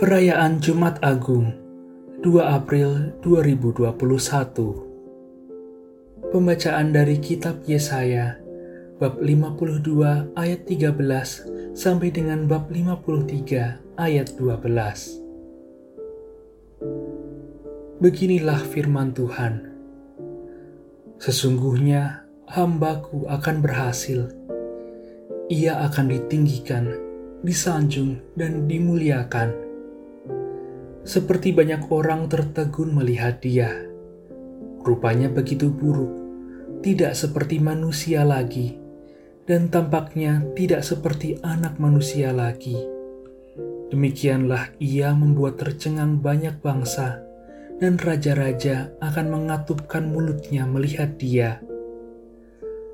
Perayaan Jumat Agung 2 April 2021 Pembacaan dari kitab Yesaya bab 52 ayat 13 sampai dengan bab 53 ayat 12 Beginilah firman Tuhan. Sesungguhnya hambaku akan berhasil. Ia akan ditinggikan, disanjung, dan dimuliakan. Seperti banyak orang tertegun melihat dia, rupanya begitu buruk, tidak seperti manusia lagi, dan tampaknya tidak seperti anak manusia lagi. Demikianlah ia membuat tercengang banyak bangsa, dan raja-raja akan mengatupkan mulutnya melihat dia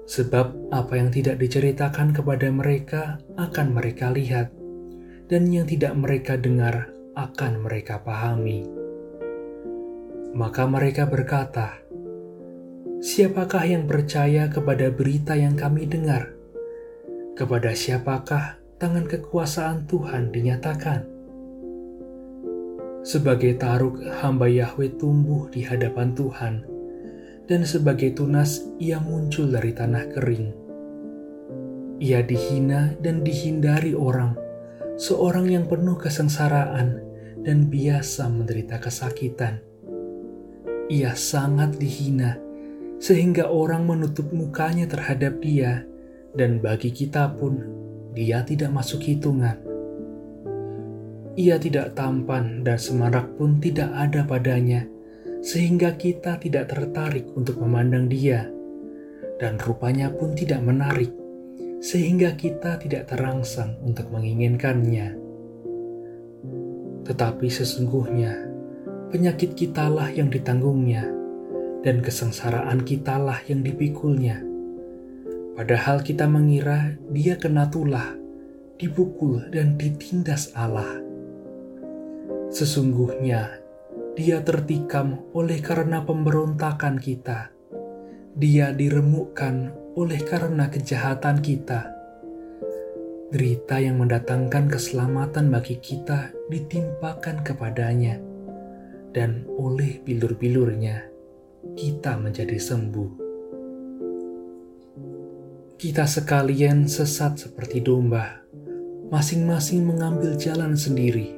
Sebab apa yang tidak diceritakan kepada mereka akan mereka lihat, dan yang tidak mereka dengar akan mereka pahami. Maka mereka berkata, Siapakah yang percaya kepada berita yang kami dengar? Kepada siapakah tangan kekuasaan Tuhan dinyatakan? Sebagai taruk hamba Yahweh tumbuh di hadapan Tuhan, dan sebagai tunas ia muncul dari tanah kering. Ia dihina dan dihindari orang, seorang yang penuh kesengsaraan dan biasa menderita kesakitan. Ia sangat dihina, sehingga orang menutup mukanya terhadap dia, dan bagi kita pun dia tidak masuk hitungan. Ia tidak tampan dan semarak pun tidak ada padanya, sehingga kita tidak tertarik untuk memandang dia, dan rupanya pun tidak menarik, sehingga kita tidak terangsang untuk menginginkannya. Tetapi sesungguhnya, penyakit kitalah yang ditanggungnya, dan kesengsaraan kitalah yang dipikulnya. Padahal kita mengira dia kena tulah, dipukul dan ditindas Allah. Sesungguhnya dia tertikam oleh karena pemberontakan kita. Dia diremukkan oleh karena kejahatan kita. Derita yang mendatangkan keselamatan bagi kita ditimpakan kepadanya, dan oleh bilur-bilurnya kita menjadi sembuh. Kita sekalian sesat seperti domba, masing-masing mengambil jalan sendiri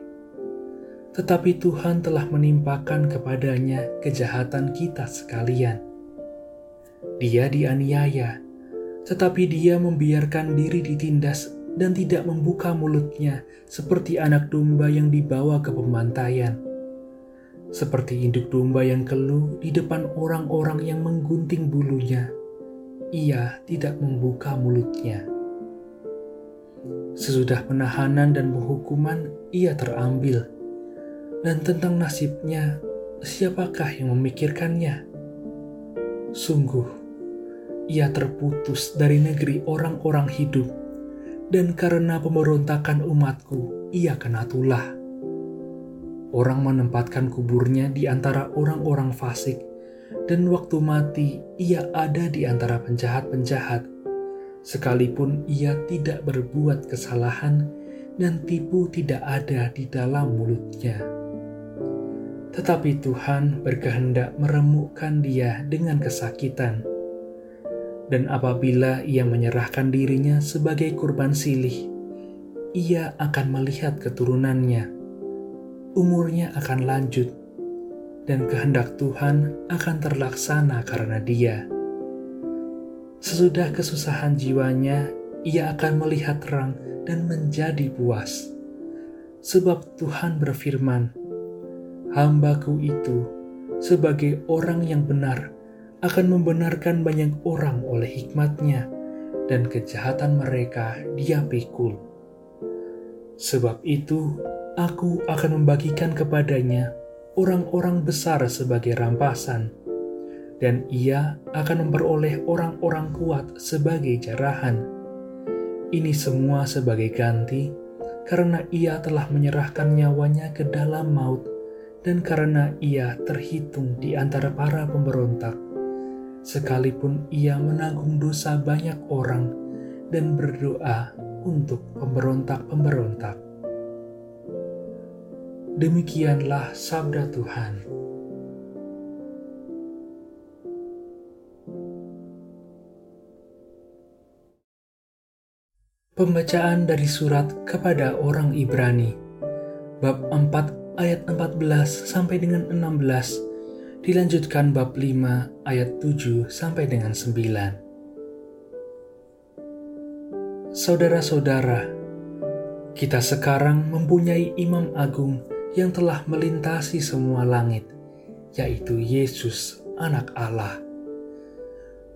tetapi Tuhan telah menimpakan kepadanya kejahatan kita sekalian. Dia dianiaya, tetapi dia membiarkan diri ditindas dan tidak membuka mulutnya seperti anak domba yang dibawa ke pembantaian. Seperti induk domba yang keluh di depan orang-orang yang menggunting bulunya, ia tidak membuka mulutnya. Sesudah penahanan dan penghukuman, ia terambil dan tentang nasibnya, siapakah yang memikirkannya? Sungguh, ia terputus dari negeri orang-orang hidup, dan karena pemberontakan umatku, ia kena tulah. Orang menempatkan kuburnya di antara orang-orang fasik, dan waktu mati ia ada di antara penjahat-penjahat, sekalipun ia tidak berbuat kesalahan dan tipu tidak ada di dalam mulutnya. Tetapi Tuhan berkehendak meremukkan dia dengan kesakitan. Dan apabila ia menyerahkan dirinya sebagai kurban silih, ia akan melihat keturunannya. Umurnya akan lanjut, dan kehendak Tuhan akan terlaksana karena dia. Sesudah kesusahan jiwanya, ia akan melihat terang dan menjadi puas. Sebab Tuhan berfirman, hambaku itu sebagai orang yang benar akan membenarkan banyak orang oleh hikmatnya dan kejahatan mereka dia pikul. Sebab itu aku akan membagikan kepadanya orang-orang besar sebagai rampasan dan ia akan memperoleh orang-orang kuat sebagai jarahan. Ini semua sebagai ganti karena ia telah menyerahkan nyawanya ke dalam maut dan karena ia terhitung di antara para pemberontak, sekalipun ia menanggung dosa banyak orang dan berdoa untuk pemberontak-pemberontak. Demikianlah sabda Tuhan. Pembacaan dari surat kepada orang Ibrani bab 4 ayat 14 sampai dengan 16 dilanjutkan bab 5 ayat 7 sampai dengan 9 Saudara-saudara kita sekarang mempunyai imam agung yang telah melintasi semua langit yaitu Yesus anak Allah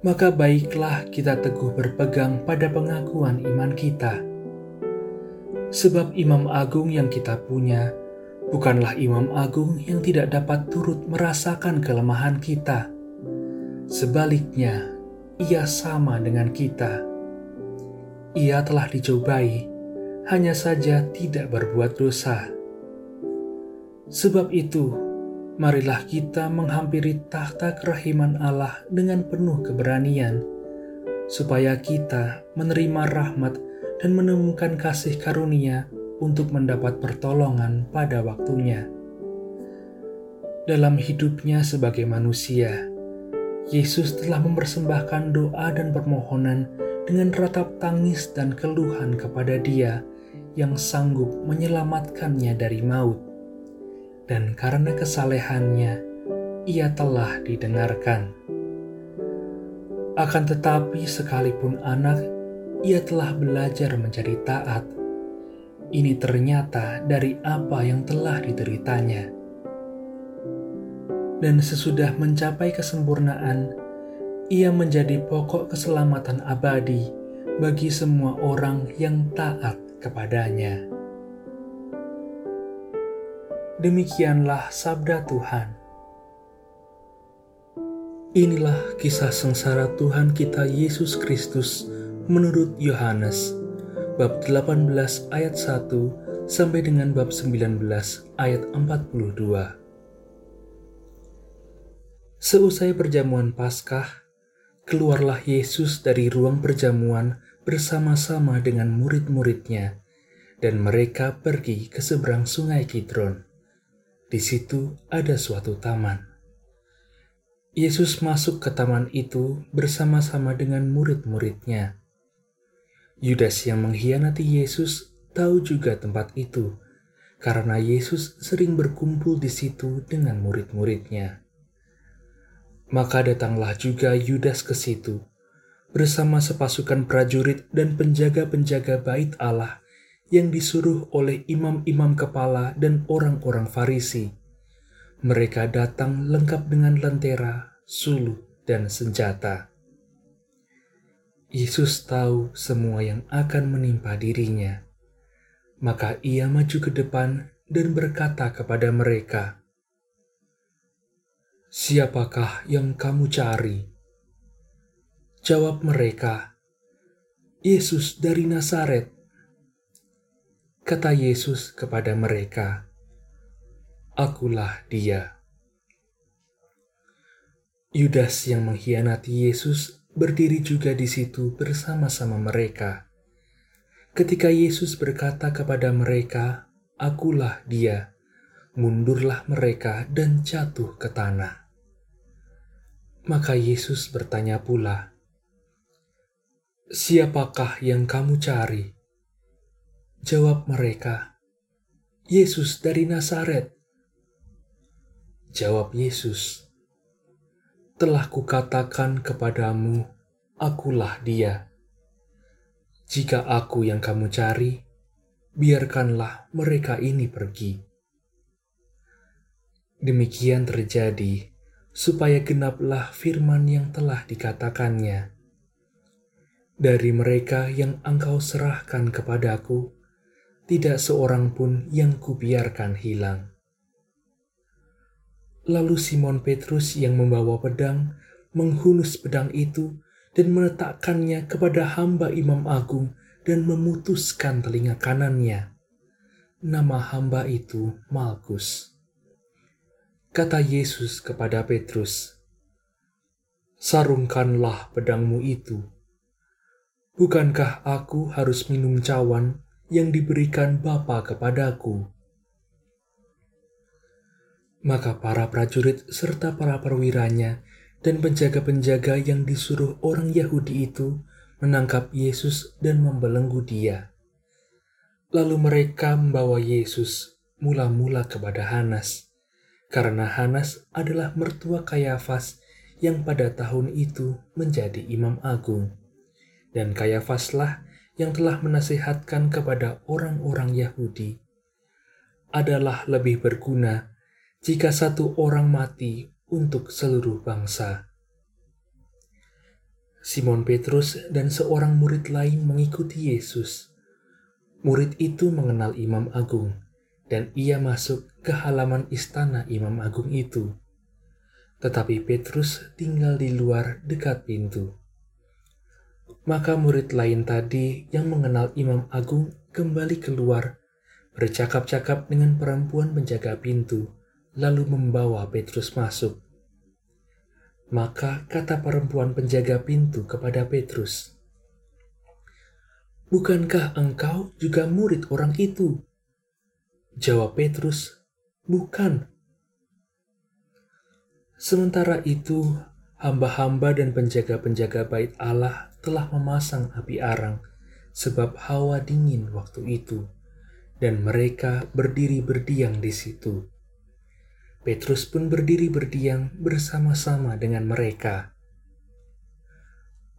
maka baiklah kita teguh berpegang pada pengakuan iman kita. Sebab imam agung yang kita punya bukanlah imam agung yang tidak dapat turut merasakan kelemahan kita. Sebaliknya, ia sama dengan kita. Ia telah dicobai, hanya saja tidak berbuat dosa. Sebab itu, marilah kita menghampiri tahta kerahiman Allah dengan penuh keberanian, supaya kita menerima rahmat dan menemukan kasih karunia untuk mendapat pertolongan pada waktunya. Dalam hidupnya sebagai manusia, Yesus telah mempersembahkan doa dan permohonan dengan ratap tangis dan keluhan kepada Dia yang sanggup menyelamatkannya dari maut dan karena kesalehannya, ia telah didengarkan. Akan tetapi, sekalipun anak, ia telah belajar menjadi taat. Ini ternyata dari apa yang telah dideritanya. Dan sesudah mencapai kesempurnaan, ia menjadi pokok keselamatan abadi bagi semua orang yang taat kepadanya. Demikianlah sabda Tuhan. Inilah kisah sengsara Tuhan kita Yesus Kristus menurut Yohanes bab 18 ayat 1 sampai dengan bab 19 ayat 42. Seusai perjamuan Paskah, keluarlah Yesus dari ruang perjamuan bersama-sama dengan murid-muridnya, dan mereka pergi ke seberang sungai Kidron. Di situ ada suatu taman. Yesus masuk ke taman itu bersama-sama dengan murid-muridnya. Yudas yang mengkhianati Yesus tahu juga tempat itu, karena Yesus sering berkumpul di situ dengan murid-muridnya. Maka datanglah juga Yudas ke situ, bersama sepasukan prajurit dan penjaga-penjaga bait Allah yang disuruh oleh imam-imam kepala dan orang-orang Farisi. Mereka datang lengkap dengan lentera, suluh, dan senjata. Yesus tahu semua yang akan menimpa dirinya. Maka ia maju ke depan dan berkata kepada mereka, "Siapakah yang kamu cari?" Jawab mereka, "Yesus dari Nazaret." Kata Yesus kepada mereka, "Akulah Dia." Yudas yang mengkhianati Yesus berdiri juga di situ bersama-sama mereka. Ketika Yesus berkata kepada mereka, "Akulah Dia," mundurlah mereka dan jatuh ke tanah. Maka Yesus bertanya pula, "Siapakah yang kamu cari?" Jawab mereka, Yesus dari Nazaret. Jawab Yesus, telah kukatakan kepadamu, akulah dia. Jika aku yang kamu cari, biarkanlah mereka ini pergi. Demikian terjadi, supaya genaplah firman yang telah dikatakannya. Dari mereka yang engkau serahkan kepadaku, tidak seorang pun yang kubiarkan hilang. Lalu Simon Petrus yang membawa pedang menghunus pedang itu dan meletakkannya kepada hamba imam agung dan memutuskan telinga kanannya. Nama hamba itu Malkus. Kata Yesus kepada Petrus, Sarungkanlah pedangmu itu. Bukankah aku harus minum cawan yang diberikan Bapa kepadaku. Maka para prajurit serta para perwiranya dan penjaga-penjaga yang disuruh orang Yahudi itu menangkap Yesus dan membelenggu dia. Lalu mereka membawa Yesus mula-mula kepada Hanas, karena Hanas adalah mertua Kayafas yang pada tahun itu menjadi imam agung. Dan Kayafaslah yang telah menasihatkan kepada orang-orang Yahudi adalah lebih berguna jika satu orang mati untuk seluruh bangsa. Simon Petrus dan seorang murid lain mengikuti Yesus. Murid itu mengenal Imam Agung, dan ia masuk ke halaman istana Imam Agung itu. Tetapi Petrus tinggal di luar dekat pintu. Maka murid lain tadi yang mengenal Imam Agung kembali keluar, bercakap-cakap dengan perempuan penjaga pintu, lalu membawa Petrus masuk. Maka kata perempuan penjaga pintu kepada Petrus, Bukankah engkau juga murid orang itu? Jawab Petrus, Bukan. Sementara itu, hamba-hamba dan penjaga-penjaga bait Allah telah memasang api arang sebab hawa dingin waktu itu, dan mereka berdiri berdiam di situ. Petrus pun berdiri berdiam bersama-sama dengan mereka.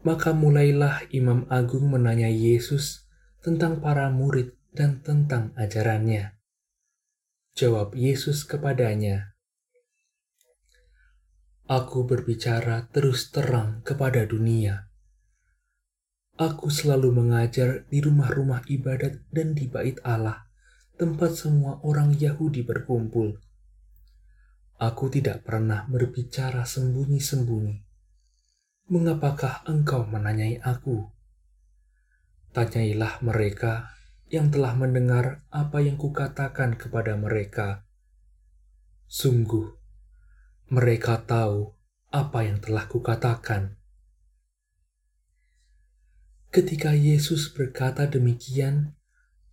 Maka mulailah Imam Agung menanya Yesus tentang para murid dan tentang ajarannya. Jawab Yesus kepadanya, Aku berbicara terus terang kepada dunia. Aku selalu mengajar di rumah-rumah ibadat dan di bait Allah, tempat semua orang Yahudi berkumpul Aku tidak pernah berbicara sembunyi-sembunyi. Mengapakah engkau menanyai aku? Tanyailah mereka yang telah mendengar apa yang kukatakan kepada mereka. Sungguh, mereka tahu apa yang telah kukatakan. Ketika Yesus berkata demikian,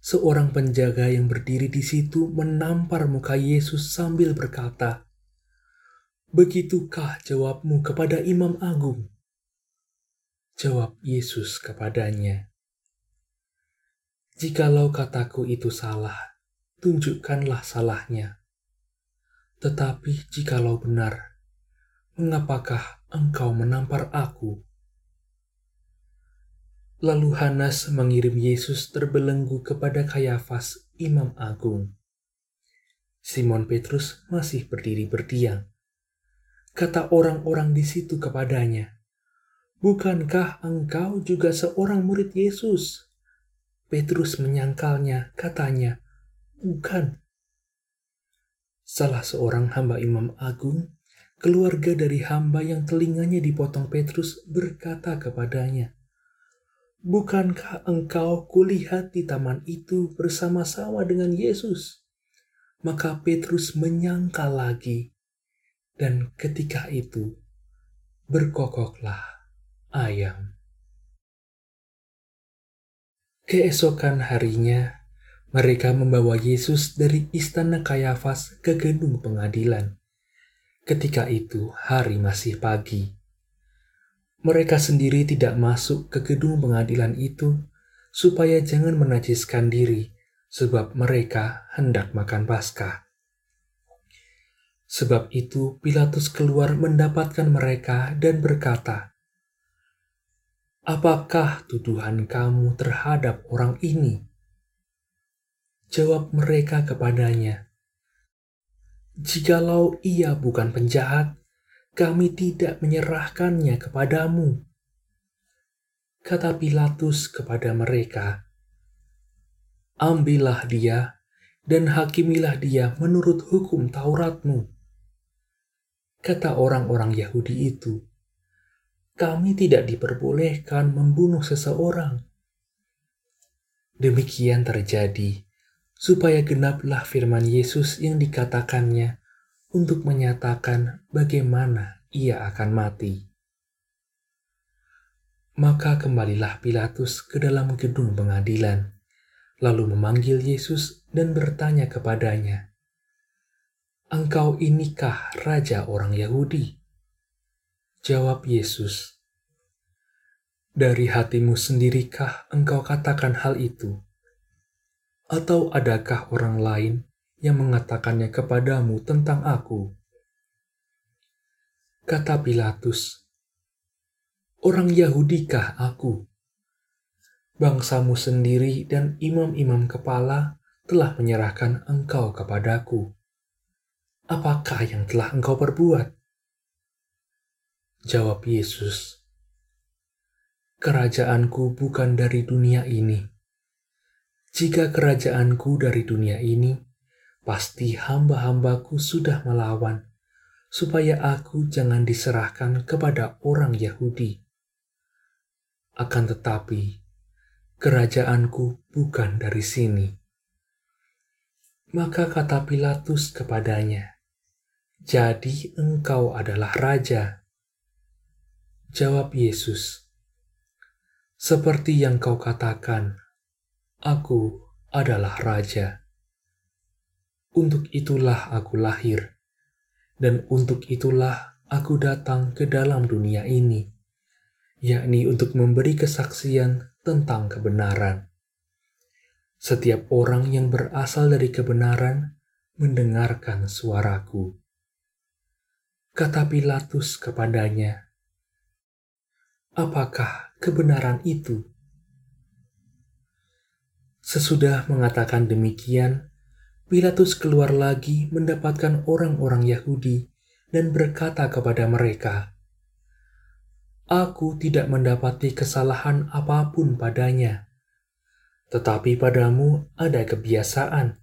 seorang penjaga yang berdiri di situ menampar muka Yesus sambil berkata, Begitukah jawabmu kepada Imam Agung? Jawab Yesus kepadanya, Jikalau kataku itu salah, tunjukkanlah salahnya. Tetapi jikalau benar, mengapakah engkau menampar aku? Lalu Hanas mengirim Yesus terbelenggu kepada Kayafas, Imam Agung. Simon Petrus masih berdiri berdiam kata orang-orang di situ kepadanya, Bukankah engkau juga seorang murid Yesus? Petrus menyangkalnya, katanya, Bukan. Salah seorang hamba imam agung, keluarga dari hamba yang telinganya dipotong Petrus berkata kepadanya, Bukankah engkau kulihat di taman itu bersama-sama dengan Yesus? Maka Petrus menyangkal lagi, dan ketika itu berkokoklah ayam. Keesokan harinya, mereka membawa Yesus dari istana Kayafas ke gedung pengadilan. Ketika itu, hari masih pagi. Mereka sendiri tidak masuk ke gedung pengadilan itu supaya jangan menajiskan diri, sebab mereka hendak makan Paskah. Sebab itu Pilatus keluar mendapatkan mereka dan berkata, Apakah tuduhan kamu terhadap orang ini? Jawab mereka kepadanya, Jikalau ia bukan penjahat, kami tidak menyerahkannya kepadamu. Kata Pilatus kepada mereka, Ambillah dia dan hakimilah dia menurut hukum Tauratmu kata orang-orang Yahudi itu, kami tidak diperbolehkan membunuh seseorang. Demikian terjadi, supaya genaplah firman Yesus yang dikatakannya untuk menyatakan bagaimana ia akan mati. Maka kembalilah Pilatus ke dalam gedung pengadilan, lalu memanggil Yesus dan bertanya kepadanya, Engkau inikah raja orang Yahudi? Jawab Yesus, Dari hatimu sendirikah engkau katakan hal itu? Atau adakah orang lain yang mengatakannya kepadamu tentang aku? Kata Pilatus, Orang Yahudikah aku? Bangsamu sendiri dan imam-imam kepala telah menyerahkan engkau kepadaku apakah yang telah engkau perbuat? Jawab Yesus, Kerajaanku bukan dari dunia ini. Jika kerajaanku dari dunia ini, pasti hamba-hambaku sudah melawan, supaya aku jangan diserahkan kepada orang Yahudi. Akan tetapi, kerajaanku bukan dari sini. Maka kata Pilatus kepadanya, jadi engkau adalah raja. Jawab Yesus, seperti yang kau katakan, aku adalah raja. Untuk itulah aku lahir, dan untuk itulah aku datang ke dalam dunia ini, yakni untuk memberi kesaksian tentang kebenaran. Setiap orang yang berasal dari kebenaran mendengarkan suaraku kata Pilatus kepadanya, "Apakah kebenaran itu?" Sesudah mengatakan demikian, Pilatus keluar lagi mendapatkan orang-orang Yahudi dan berkata kepada mereka, "Aku tidak mendapati kesalahan apa pun padanya, tetapi padamu ada kebiasaan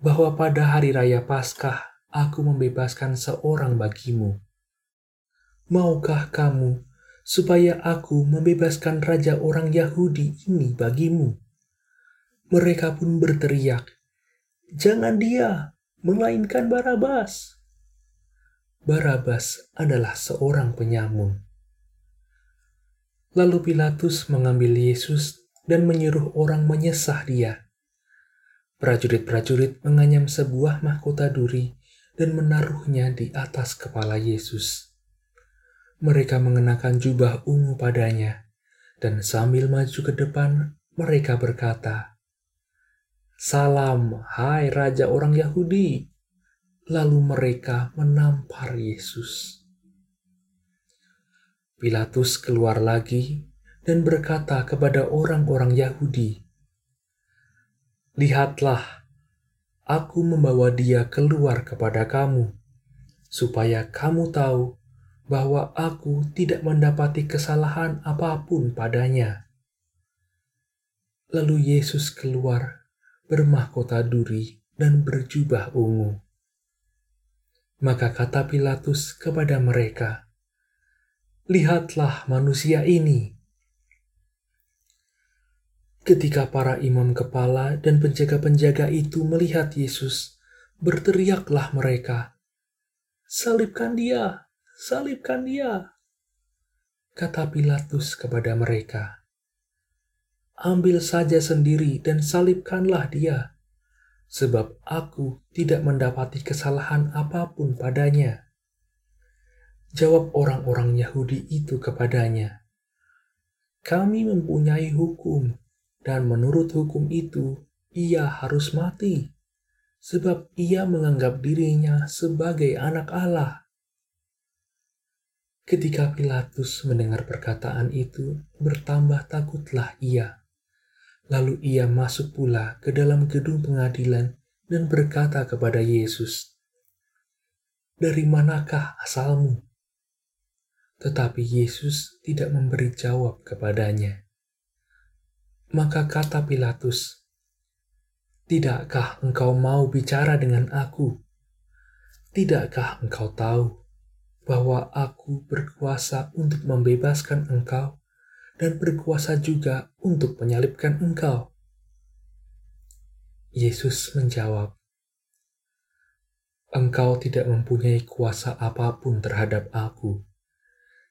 bahwa pada hari raya Paskah aku membebaskan seorang bagimu. Maukah kamu supaya aku membebaskan raja orang Yahudi ini bagimu? Mereka pun berteriak, "Jangan dia, melainkan Barabas." Barabas adalah seorang penyamun. Lalu Pilatus mengambil Yesus dan menyuruh orang menyesah dia. Prajurit-prajurit menganyam sebuah mahkota duri dan menaruhnya di atas kepala Yesus. Mereka mengenakan jubah ungu padanya, dan sambil maju ke depan, mereka berkata, "Salam, hai Raja orang Yahudi!" Lalu mereka menampar Yesus. Pilatus keluar lagi dan berkata kepada orang-orang Yahudi, "Lihatlah, aku membawa dia keluar kepada kamu, supaya kamu tahu bahwa aku tidak mendapati kesalahan apa pun padanya. Lalu Yesus keluar bermahkota duri dan berjubah ungu. Maka kata Pilatus kepada mereka, "Lihatlah manusia ini." Ketika para imam kepala dan penjaga-penjaga itu melihat Yesus, berteriaklah mereka, "Salibkan dia! Salibkan dia!" Kata Pilatus kepada mereka, "Ambil saja sendiri dan salibkanlah dia, sebab aku tidak mendapati kesalahan apa pun padanya." Jawab orang-orang Yahudi itu kepadanya, "Kami mempunyai hukum." Dan menurut hukum itu ia harus mati, sebab ia menganggap dirinya sebagai anak Allah. Ketika Pilatus mendengar perkataan itu, bertambah takutlah ia. Lalu ia masuk pula ke dalam gedung pengadilan dan berkata kepada Yesus, "Dari manakah asalmu?" Tetapi Yesus tidak memberi jawab kepadanya. Maka kata Pilatus, Tidakkah engkau mau bicara dengan aku? Tidakkah engkau tahu bahwa aku berkuasa untuk membebaskan engkau dan berkuasa juga untuk menyalibkan engkau? Yesus menjawab, Engkau tidak mempunyai kuasa apa pun terhadap aku,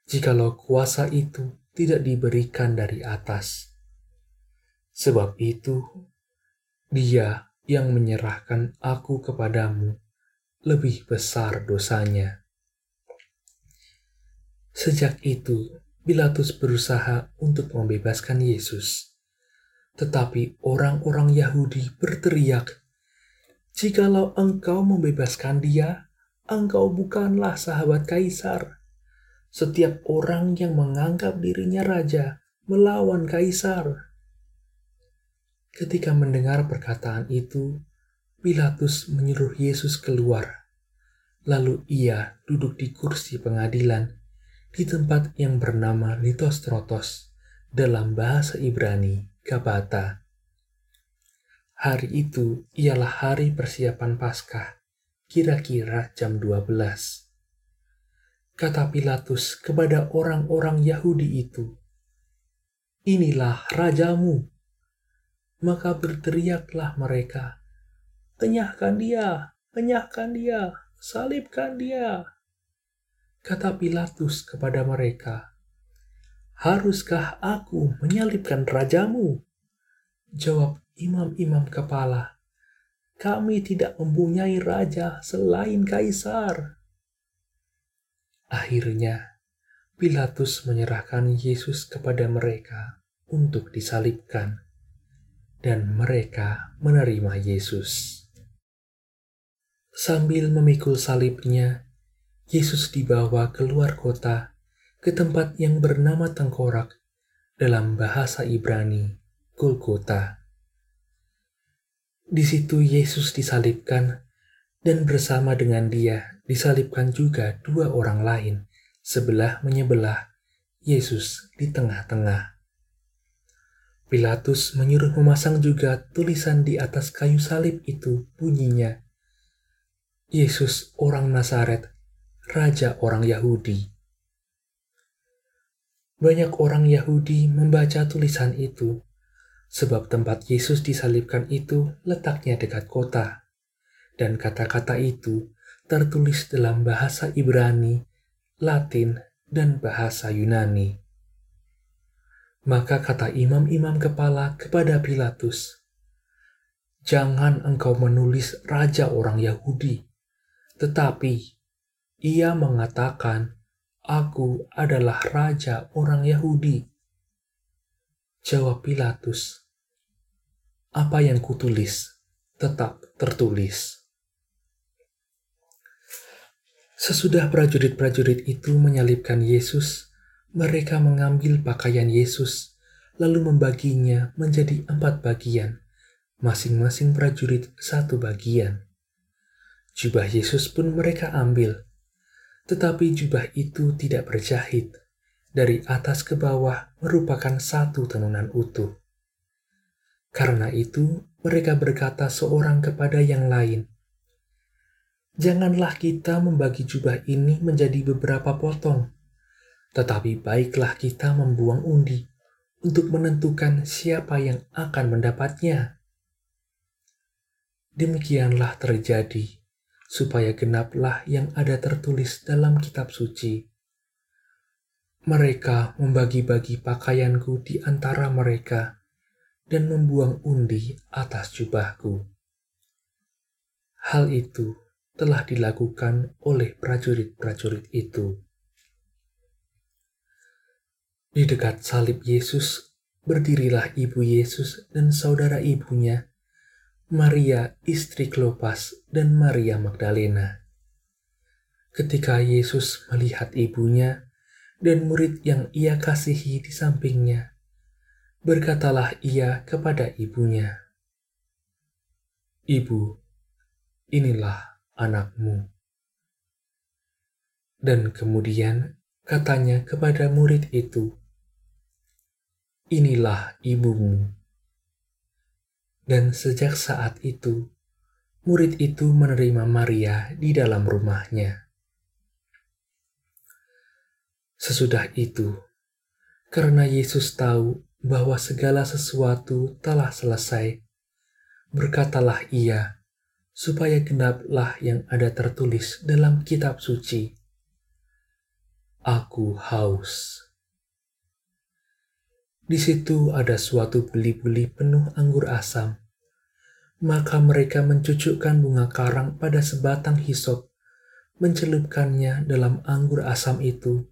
jikalau kuasa itu tidak diberikan dari atas. Sebab itu, Dia yang menyerahkan aku kepadamu lebih besar dosanya. Sejak itu, Pilatus berusaha untuk membebaskan Yesus. Tetapi orang-orang Yahudi berteriak, "Jikalau engkau membebaskan dia, engkau bukanlah sahabat kaisar." Setiap orang yang menganggap dirinya raja melawan kaisar. Ketika mendengar perkataan itu, Pilatus menyuruh Yesus keluar. Lalu ia duduk di kursi pengadilan di tempat yang bernama Litostrotos dalam bahasa Ibrani Gabata. Hari itu ialah hari persiapan Paskah, kira-kira jam 12 kata Pilatus kepada orang-orang Yahudi itu, "Inilah rajamu." Maka berteriaklah mereka, "Enyahkan dia, enyahkan dia, salibkan dia." Kata Pilatus kepada mereka, "Haruskah aku menyalibkan rajamu?" Jawab imam-imam kepala, "Kami tidak mempunyai raja selain kaisar." Akhirnya, Pilatus menyerahkan Yesus kepada mereka untuk disalibkan, dan mereka menerima Yesus. Sambil memikul salibnya, Yesus dibawa keluar kota ke tempat yang bernama Tengkorak dalam bahasa Ibrani, Golgota. Di situ Yesus disalibkan dan bersama dengan dia disalibkan juga dua orang lain, sebelah menyebelah Yesus di tengah-tengah. Pilatus menyuruh memasang juga tulisan di atas kayu salib itu bunyinya, Yesus orang Nazaret, Raja orang Yahudi. Banyak orang Yahudi membaca tulisan itu, sebab tempat Yesus disalibkan itu letaknya dekat kota dan kata-kata itu tertulis dalam bahasa Ibrani, Latin, dan bahasa Yunani. Maka kata imam-imam kepala kepada Pilatus, "Jangan engkau menulis raja orang Yahudi, tetapi ia mengatakan, 'Aku adalah raja orang Yahudi.'" Jawab Pilatus, "Apa yang kutulis tetap tertulis." Sesudah prajurit-prajurit itu menyalibkan Yesus, mereka mengambil pakaian Yesus, lalu membaginya menjadi empat bagian, masing-masing prajurit satu bagian. Jubah Yesus pun mereka ambil, tetapi jubah itu tidak berjahit. Dari atas ke bawah merupakan satu tenunan utuh. Karena itu, mereka berkata seorang kepada yang lain, Janganlah kita membagi jubah ini menjadi beberapa potong, tetapi baiklah kita membuang undi untuk menentukan siapa yang akan mendapatnya. Demikianlah terjadi, supaya genaplah yang ada tertulis dalam kitab suci. Mereka membagi-bagi pakaianku di antara mereka dan membuang undi atas jubahku. Hal itu telah dilakukan oleh prajurit-prajurit itu. Di dekat salib Yesus berdirilah ibu Yesus dan saudara ibunya, Maria istri Klopas dan Maria Magdalena. Ketika Yesus melihat ibunya dan murid yang ia kasihi di sampingnya, berkatalah ia kepada ibunya, "Ibu, inilah anakmu. Dan kemudian katanya kepada murid itu, Inilah ibumu. Dan sejak saat itu, murid itu menerima Maria di dalam rumahnya. Sesudah itu, karena Yesus tahu bahwa segala sesuatu telah selesai, berkatalah ia, supaya genaplah yang ada tertulis dalam kitab suci. Aku haus. Di situ ada suatu beli-beli penuh anggur asam. Maka mereka mencucukkan bunga karang pada sebatang hisop, mencelupkannya dalam anggur asam itu,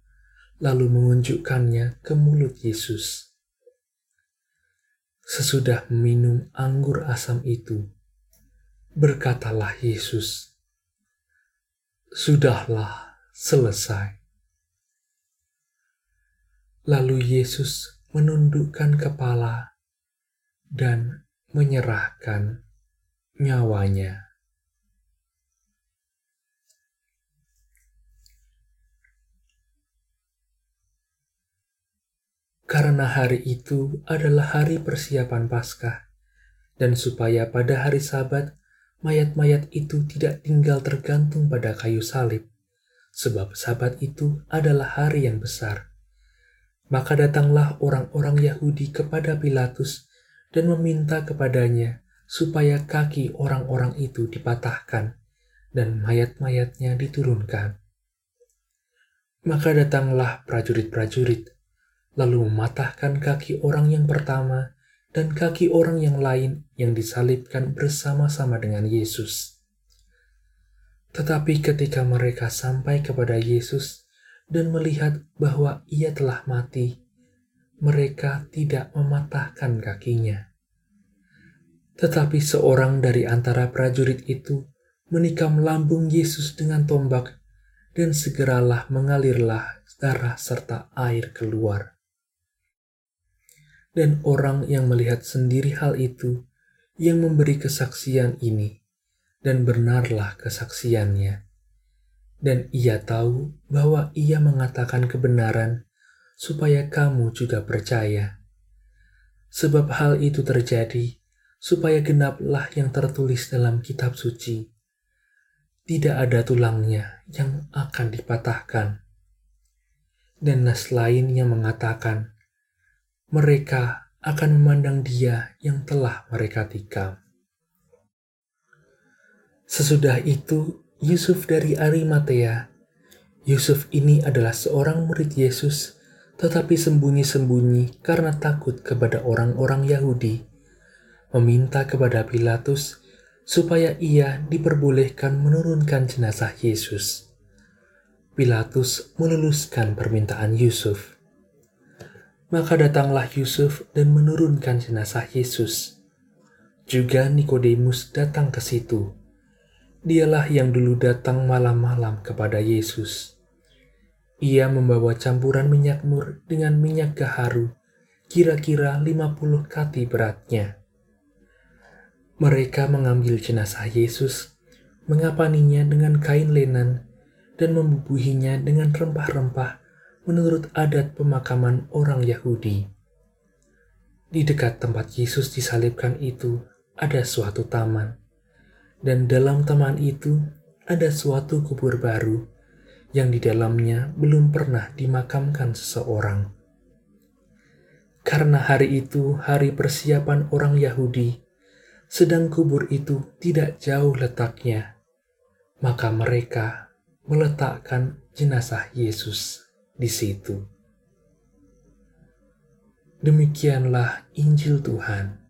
lalu mengunjukkannya ke mulut Yesus. Sesudah minum anggur asam itu, berkatalah Yesus, "Sudahlah selesai." Lalu Yesus menundukkan kepala dan menyerahkan nyawanya. Karena hari itu adalah hari persiapan Paskah, dan supaya pada hari Sabat mayat-mayat itu tidak tinggal tergantung pada kayu salib, sebab Sabat itu adalah hari yang besar. Maka datanglah orang-orang Yahudi kepada Pilatus dan meminta kepadanya supaya kaki orang-orang itu dipatahkan dan mayat-mayatnya diturunkan. Maka datanglah prajurit-prajurit, lalu mematahkan kaki orang yang pertama dan kaki orang yang lain yang disalibkan bersama-sama dengan Yesus. Tetapi ketika mereka sampai kepada Yesus dan melihat bahwa ia telah mati, mereka tidak mematahkan kakinya. Tetapi seorang dari antara prajurit itu menikam lambung Yesus dengan tombak, dan segeralah mengalirlah darah serta air keluar. Dan orang yang melihat sendiri hal itu, yang memberi kesaksian ini, dan benarlah kesaksiannya. Dan ia tahu bahwa ia mengatakan kebenaran, supaya kamu juga percaya. Sebab hal itu terjadi supaya genaplah yang tertulis dalam kitab suci. Tidak ada tulangnya yang akan dipatahkan. Dan nas lain yang mengatakan, mereka akan memandang dia yang telah mereka tikam. Sesudah itu, Yusuf dari Arimatea. Yusuf ini adalah seorang murid Yesus, tetapi sembunyi-sembunyi karena takut kepada orang-orang Yahudi meminta kepada Pilatus supaya ia diperbolehkan menurunkan jenazah Yesus. Pilatus meluluskan permintaan Yusuf. Maka datanglah Yusuf dan menurunkan jenazah Yesus. Juga Nikodemus datang ke situ. Dialah yang dulu datang malam-malam kepada Yesus. Ia membawa campuran minyak mur dengan minyak gaharu, kira-kira 50 kati beratnya mereka mengambil jenazah Yesus, mengapaninya dengan kain lenan, dan membubuhinya dengan rempah-rempah menurut adat pemakaman orang Yahudi. Di dekat tempat Yesus disalibkan itu ada suatu taman, dan dalam taman itu ada suatu kubur baru yang di dalamnya belum pernah dimakamkan seseorang. Karena hari itu hari persiapan orang Yahudi, sedang kubur itu tidak jauh letaknya, maka mereka meletakkan jenazah Yesus di situ. Demikianlah Injil Tuhan.